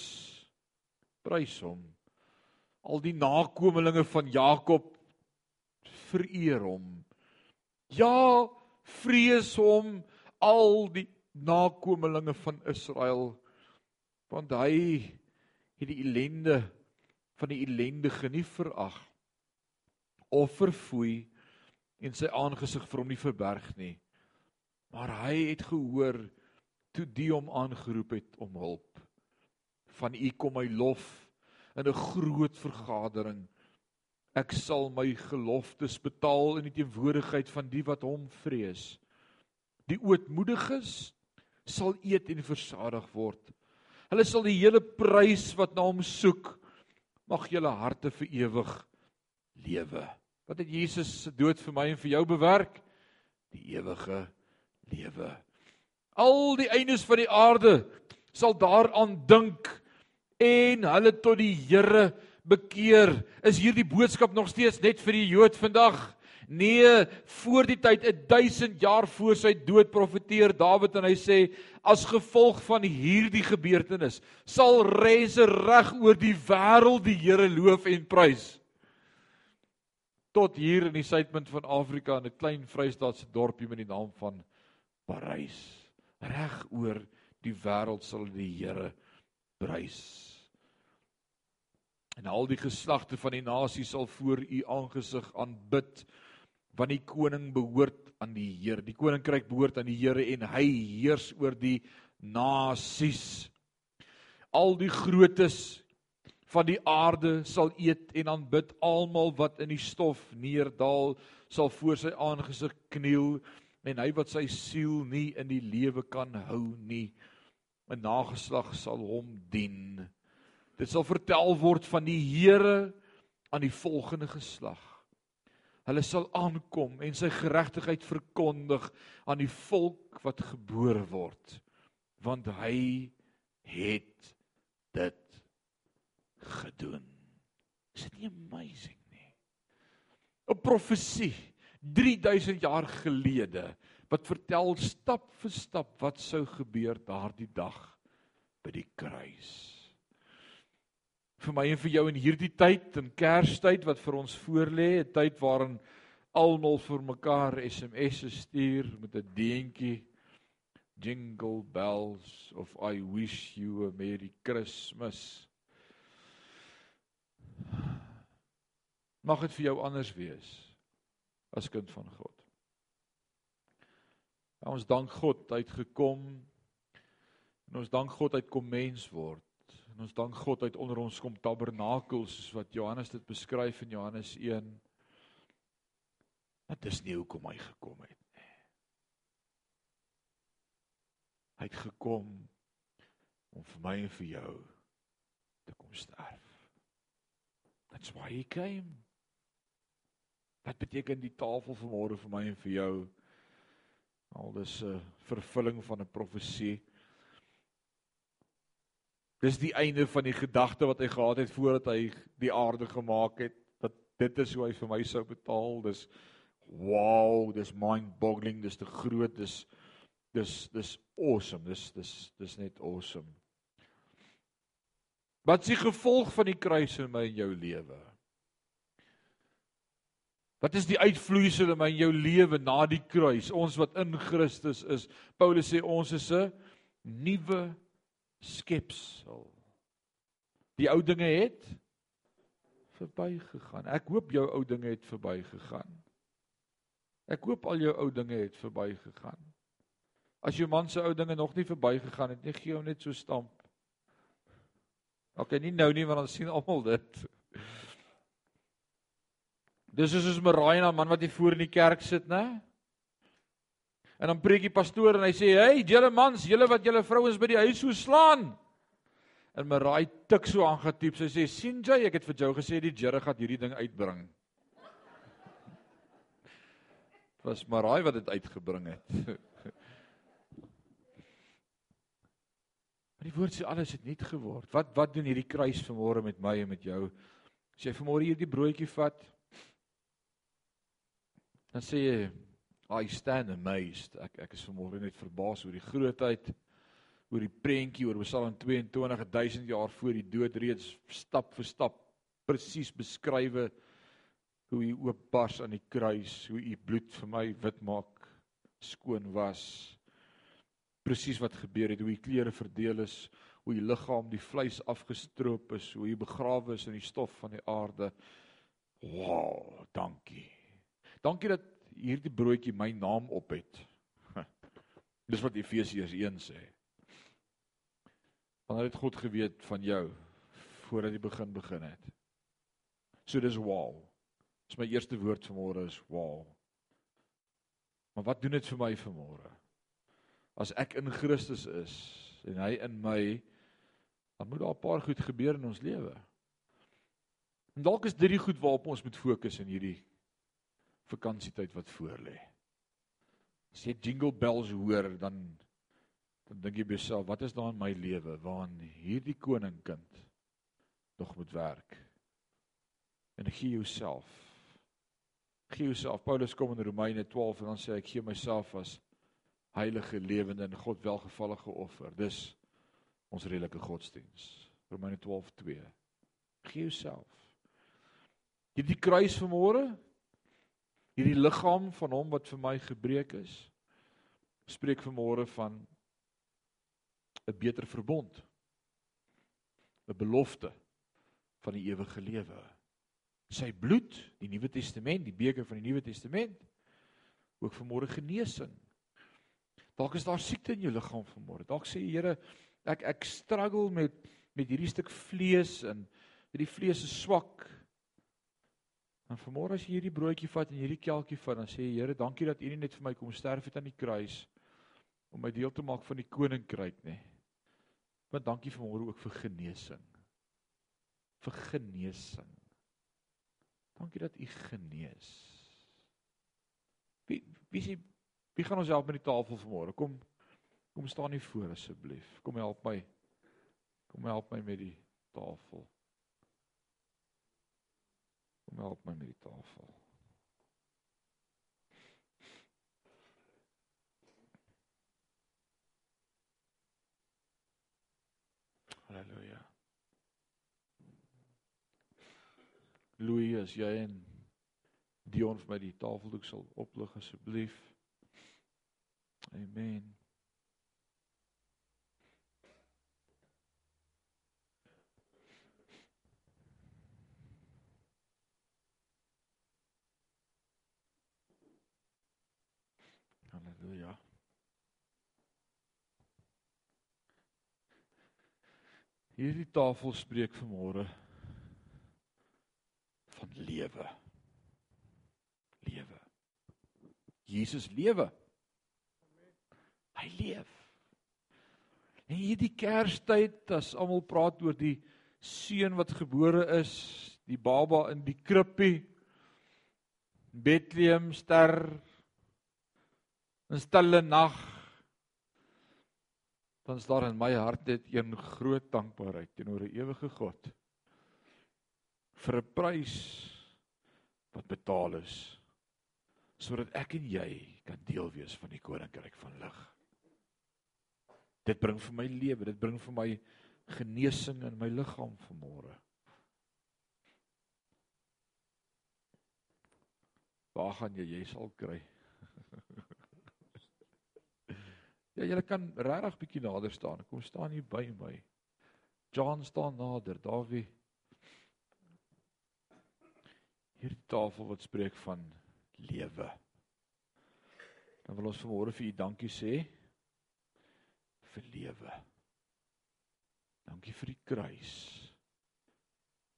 prys hom. Al die nakommelinge van Jakob vereer hom. Ja, vrees hom al die nakommelinge van Israel want hy het die ellende van die ellendige nie verag of verfoei en sy aangesig vir hom nie verberg nie. Maar hy het gehoor toe die hom aangeroep het om hulp. Van u kom my lof in 'n groot vergadering. Ek sal my geloftes betaal in die teenwoordigheid van die wat hom vrees. Die ootmoediges sal eet en versadig word. Hulle sal die hele prys wat na hom soek mag julle harte vir ewig lewe. Wat het Jesus se dood vir my en vir jou bewerk? Die ewige lewe. Al die eindes van die aarde sal daaraan dink en hulle tot die Here bekeer. Is hierdie boodskap nog steeds net vir die Jood vandag? Nee, voor die tyd 1000 jaar voor sy dood profeteer Dawid en hy sê as gevolg van hierdie gebeurtenis sal reise reg oor die wêreld die Here loof en prys. Tot hier in die suidpunt van Afrika in 'n klein Vrystaatse dorpie met die naam van Parys. Reg oor die wêreld sal die Here prys. En al die geslagte van die nasies sal voor u aangesig aanbid want die koning behoort aan die Here. Die koninkryk behoort aan die Here en hy heers oor die nasies. Al die grootes van die aarde sal eet en aanbid. Almal wat in die stof neerdal sal voor sy aangesig kniel en hy wat sy siel nie in die lewe kan hou nie. 'n nageslag sal hom dien. Dit sal vertel word van die Here aan die volgende geslag. Hulle sal aankom en sy geregtigheid verkondig aan die volk wat gebore word want hy het dit gedoen. Is dit nie amazing nie? 'n Profesie 3000 jaar gelede wat vertel stap vir stap wat sou gebeur daardie dag by die kruis. Vir my en vir jou in hierdie tyd, in Kerstyd wat vir ons voorlê, 'n tyd waarin almal vir mekaar SMS'e stuur met 'n deentjie jingle bells of I wish you a merry Christmas. Mag dit vir jou anders wees as kind van God. Ja, ons dank God hy het gekom en ons dank God hy het kom mens word. En ons dank God hy het onder ons kom tabernakel soos wat Johannes dit beskryf in Johannes 1. Dit is nie hoekom hy gekom het nie. Hy het gekom om vir my en vir jou te kom sterf. That's why he came. Wat beteken die tafel vanmôre vir my en vir jou? Al dis 'n vervulling van 'n profesie. Dis die einde van die gedagte wat hy gehad het voordat hy die aarde gemaak het dat dit is hoe hy vir my sou betaal. Dis wow, dis mind-boggling, dis te groot, dis dis dis awesome. Dis dis dis net awesome. Wat is die gevolg van die kruis in my en jou lewe? Wat is die uitvloeisel in my en jou lewe na die kruis? Ons wat in Christus is. Paulus sê ons is 'n nuwe skepsel. Die ou dinge het verbygegaan. Ek hoop jou ou dinge het verbygegaan. Ek hoop al jou ou dinge het verbygegaan. As jou man se ou dinge nog nie verbygegaan het nie, gee hom net so stamp. OK, nie nou nie want dan sien almal dit. Dis soos ons Mariah, 'n man wat hier voor in die kerk sit, né? En dan preek die pastoor en hy sê: "Hey, julle mans, julle wat julle vrouens by die huis so slaan." En Mariah tik so aangetiep. Sy sê: "Sien jy, ek het vir jou gesê die Here gaan hierdie ding uitbring." Was Mariah wat dit uitgebring het. die woord sê alles het nuut geword. Wat wat doen hierdie kruis vanmôre met my en met jou? As jy vanmôre hierdie broodjie vat, dan sê jy I stand amazed. Ek ek is vanmôre net verbaas oor die grootheid oor die prentjie oor Psalm 22 1000 jaar voor die dood reeds stap vir stap presies beskrywe hoe hy oopbars aan die kruis, hoe u bloed vir my wit maak, skoon was. Presies wat gebeur het, hoe u klere verdeel is, hoe u liggaam die vleis afgestroop is, hoe u begrawe is in die stof van die aarde. Wow, dankie. Dankie dat hierdie broodjie my naam op het. Dis wat Efesiërs 1 sê. Want het God geweet van jou voordat jy begin begin het. So dis wow. Dis my eerste woord vanmôre is wow. Maar wat doen dit vir my vanmôre? As ek in Christus is en hy in my, dan moet daar 'n paar goed gebeur in ons lewe. En dalk is dit die goed waarop ons moet fokus in hierdie vakansietyd wat voorlê. As jy jingle bells hoor, dan dan dink jy by jouself, wat is daar in my lewe waarin hierdie koningkind nog moet werk? En gee jouself. Gee jouself. Paulus kom in Romeine 12 en dan sê hy ek gee myself as heilige lewende en God welgevallige offer. Dis ons redelike godsdiens. Romeine 12:2. Gee jouself. Hierdie kruis vanmôre hierdie liggaam van hom wat vir my gebreek is spreek vanmôre van 'n beter verbond 'n belofte van die ewige lewe sy bloed die nuwe testament die beker van die nuwe testament ook vanmôre genesing dalk is daar siekte in jou liggaam vanmôre dalk sê die Here ek ek struggle met met hierdie stuk vlees en hierdie vlees is swak En vanmôre as jy hierdie broodjie vat en hierdie kelkie vat, dan sê jy Here, dankie dat U nie net vir my kom sterf het aan die kruis om my deel te maak van die koninkryk nie. Maar dankie vanmôre ook vir genesing. Vir genesing. Dankie dat U genees. Wie wie sê Wie gaan ons help met die tafel vanmôre? Kom kom staan hier voor asseblief. Kom help my. Kom help my met die tafel. Kom help my met die tafel. Halleluja. Louis, as jy en Dion vir my die tafeldoek sal oplig asseblief. Amen. Halleluja. Hierdie tafel spreek vanmôre van lewe. Lewe. Jesus lewe. Hy leef. En hierdie Kerstyd as almal praat oor die seun wat gebore is, die baba in die krippie Bethlehem ster 'n stille nag dan is daar in my hart net een groot dankbaarheid teenoor 'n ewige God vir 'n prys wat betaal is sodat ek en jy kan deel wees van die koninkryk van lig. Dit bring vir my lewe, dit bring vir my genesing in my liggaam vanmôre. Waar gaan jy? Jy sal kry. Ja, julle kan regtig bietjie nader staan. Kom staan hier by my. John staan nader, Dawie. Hierdie tafel wat spreek van lewe. Dan wil ons vanmôre vir u dankie sê vir lewe. Dankie vir die kruis.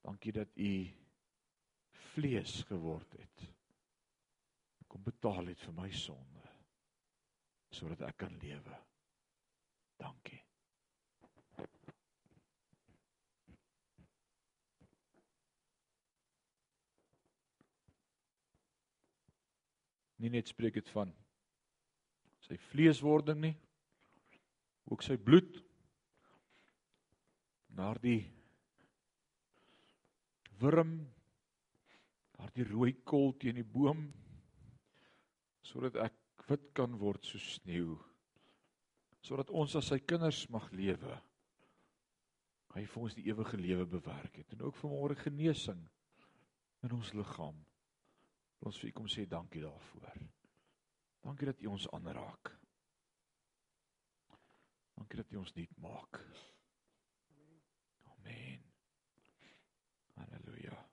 Dankie dat u vlees geword het. Kom betaal het vir my sonde sodat ek kan lewe. Dankie. Nie net spreek dit van sy vleeswording nie, ook sy bloed daardie wurm daardie rooi kol teen die boom sodat ek wit kan word so sneeu sodat ons as sy kinders mag lewe hy vir ons die ewige lewe bewerk het en ook vir môre genesing in ons liggaam ons u kom sê dankie daarvoor. Dankie dat u ons aanraak dankie dat u ons nuut maak. Amen. Halleluja.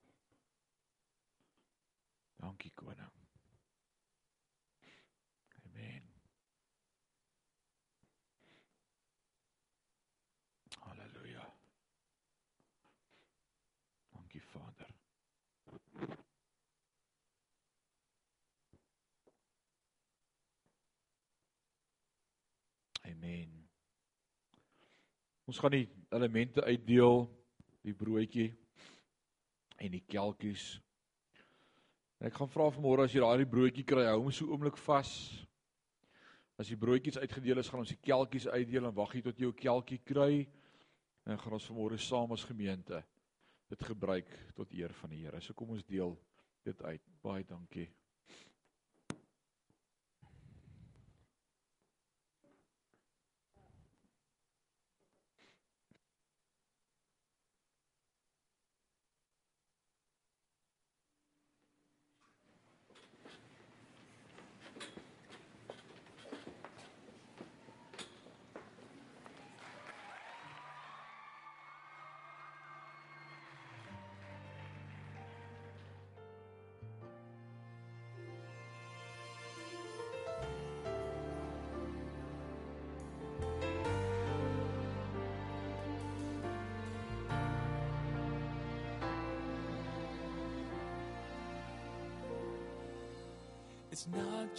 Dankie koning Amen. Ons gaan die elemente uitdeel, die broodjie en die kelkies. En ek gaan vra vanmôre as jy daai broodjie kry, hou hom so oomblik vas. As die broodjies uitgedeel is, gaan ons die kelkies uitdeel en wag jy tot jy jou kelkie kry. En gaan ons vanmôre saam as gemeente dit gebruik tot eer van die Here. So kom ons deel dit uit. Baie dankie.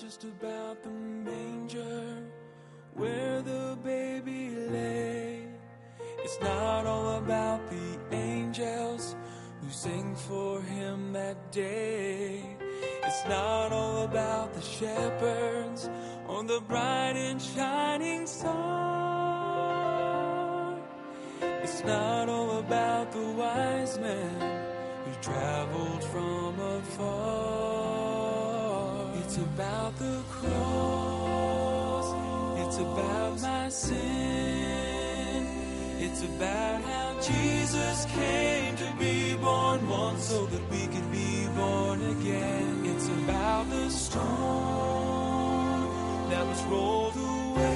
Just about the manger where the baby lay. It's not all about the angels who sing for him that day. It's not all about the shepherds on the bright and shining star. It's not all about the wise men who traveled from afar. It's about the cross. It's about my sin. It's about how Jesus came to be born once so that we could be born again. It's about the storm that was rolled away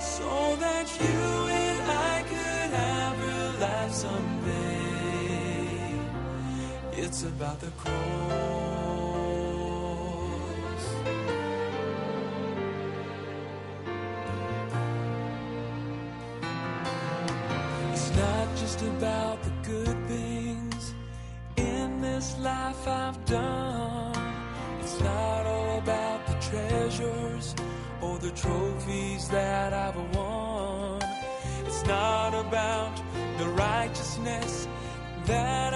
so that you and I could have real life someday. It's about the cross. The trophies that I've won. It's not about the righteousness that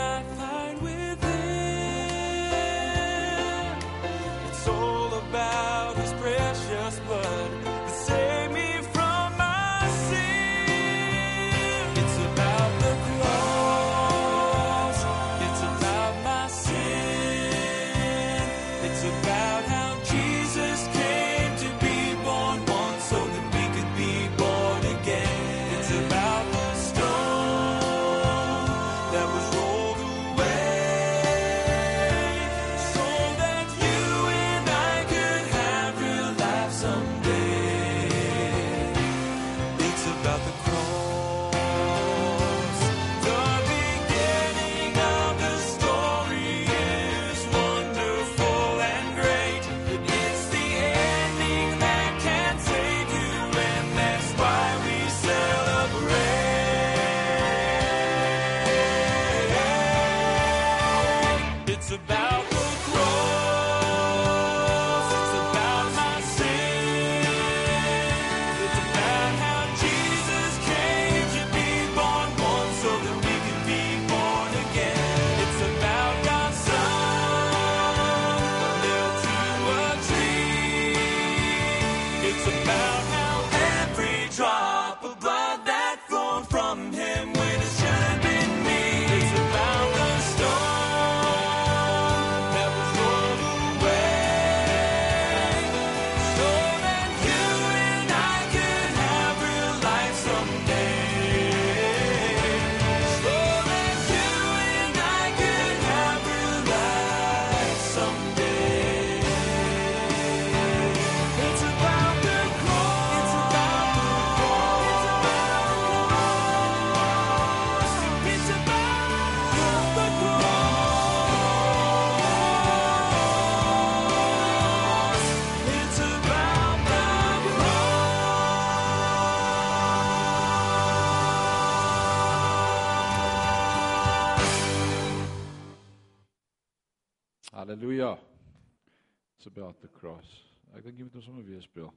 ons sommer weer speel.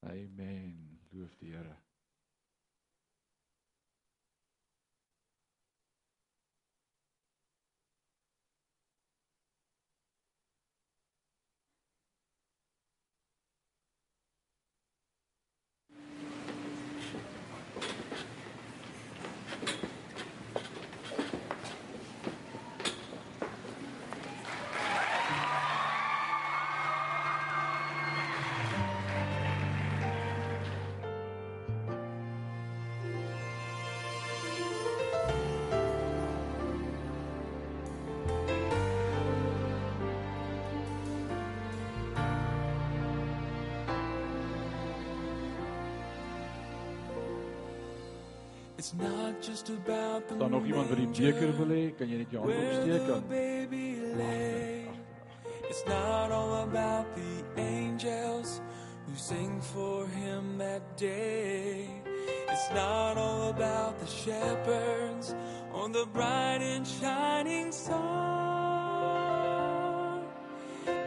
Amen. Loof die Here. Is daar nog iemand wat die beker wil hê? Kan jy net jou hand opsteek dan? It's not all about the angels who sing for him that day. It's not all about the shepherds on the bright and shining star.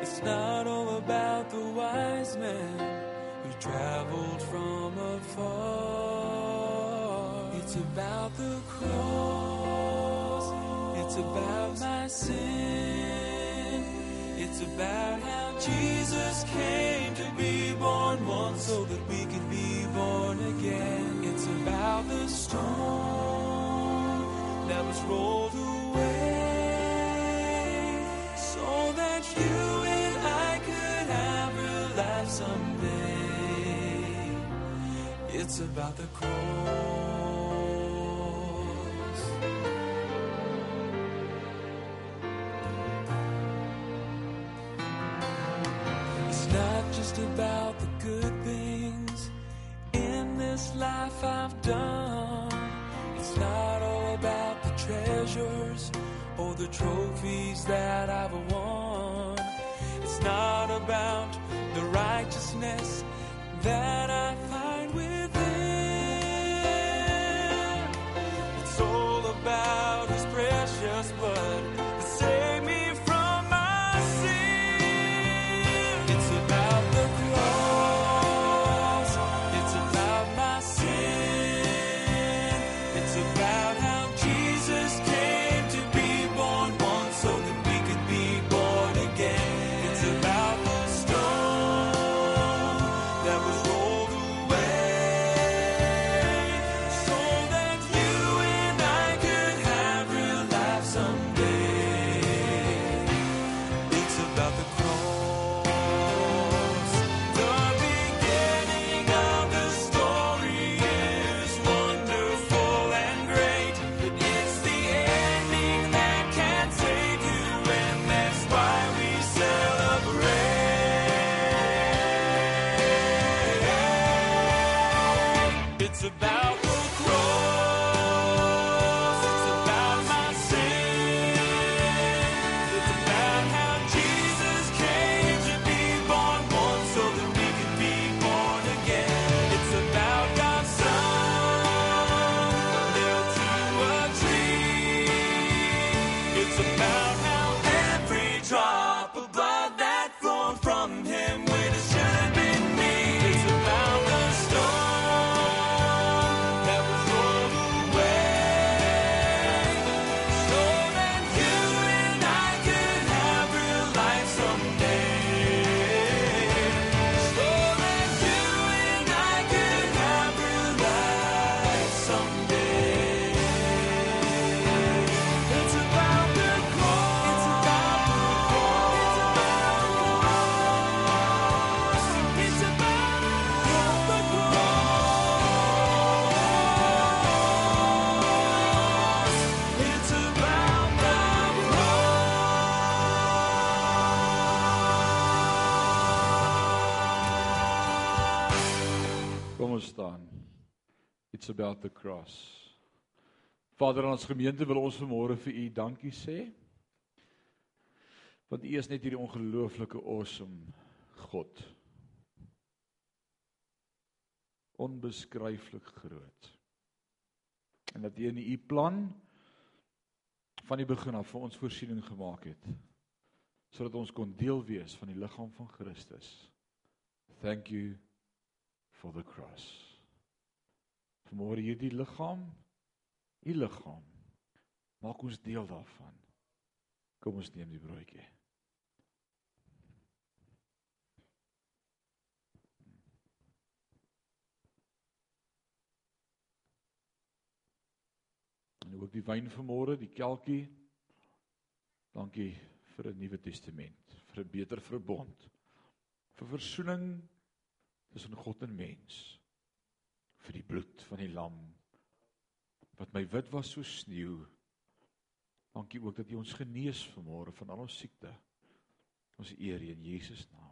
It's not all about the wise men who traveled from afar. It's about the cross. It's about my sin. It's about how Jesus came to be born once so that we could be born again. It's about the storm that was rolled away so that you and I could have real life someday. It's about the cross. Trophies that I've won. It's not about the righteousness that I staan. It's about the cross. Vader, ons gemeente wil ons vanmôre vir u dankie sê. Want u is net hierdie ongelooflike awesome God. Onbeskryflik groot. En dat u in u plan van die begin af vir ons voorsiening gemaak het sodat ons kon deel wees van die liggaam van Christus. Thank you for the cross. Vanmôre hierdie liggaam, u liggaam, maak ons deel daarvan. Kom ons neem die broodjie. En ook die wyn vanmôre, die kelkie. Dankie vir 'n Nuwe Testament, vir 'n beter verbond, vir verzoening tussen God en mens vir die bloed van die lam wat my wit was so sneeu. Dankie ook dat U ons genees vanmôre van al ons siekte. Ons eer U in Jesus naam.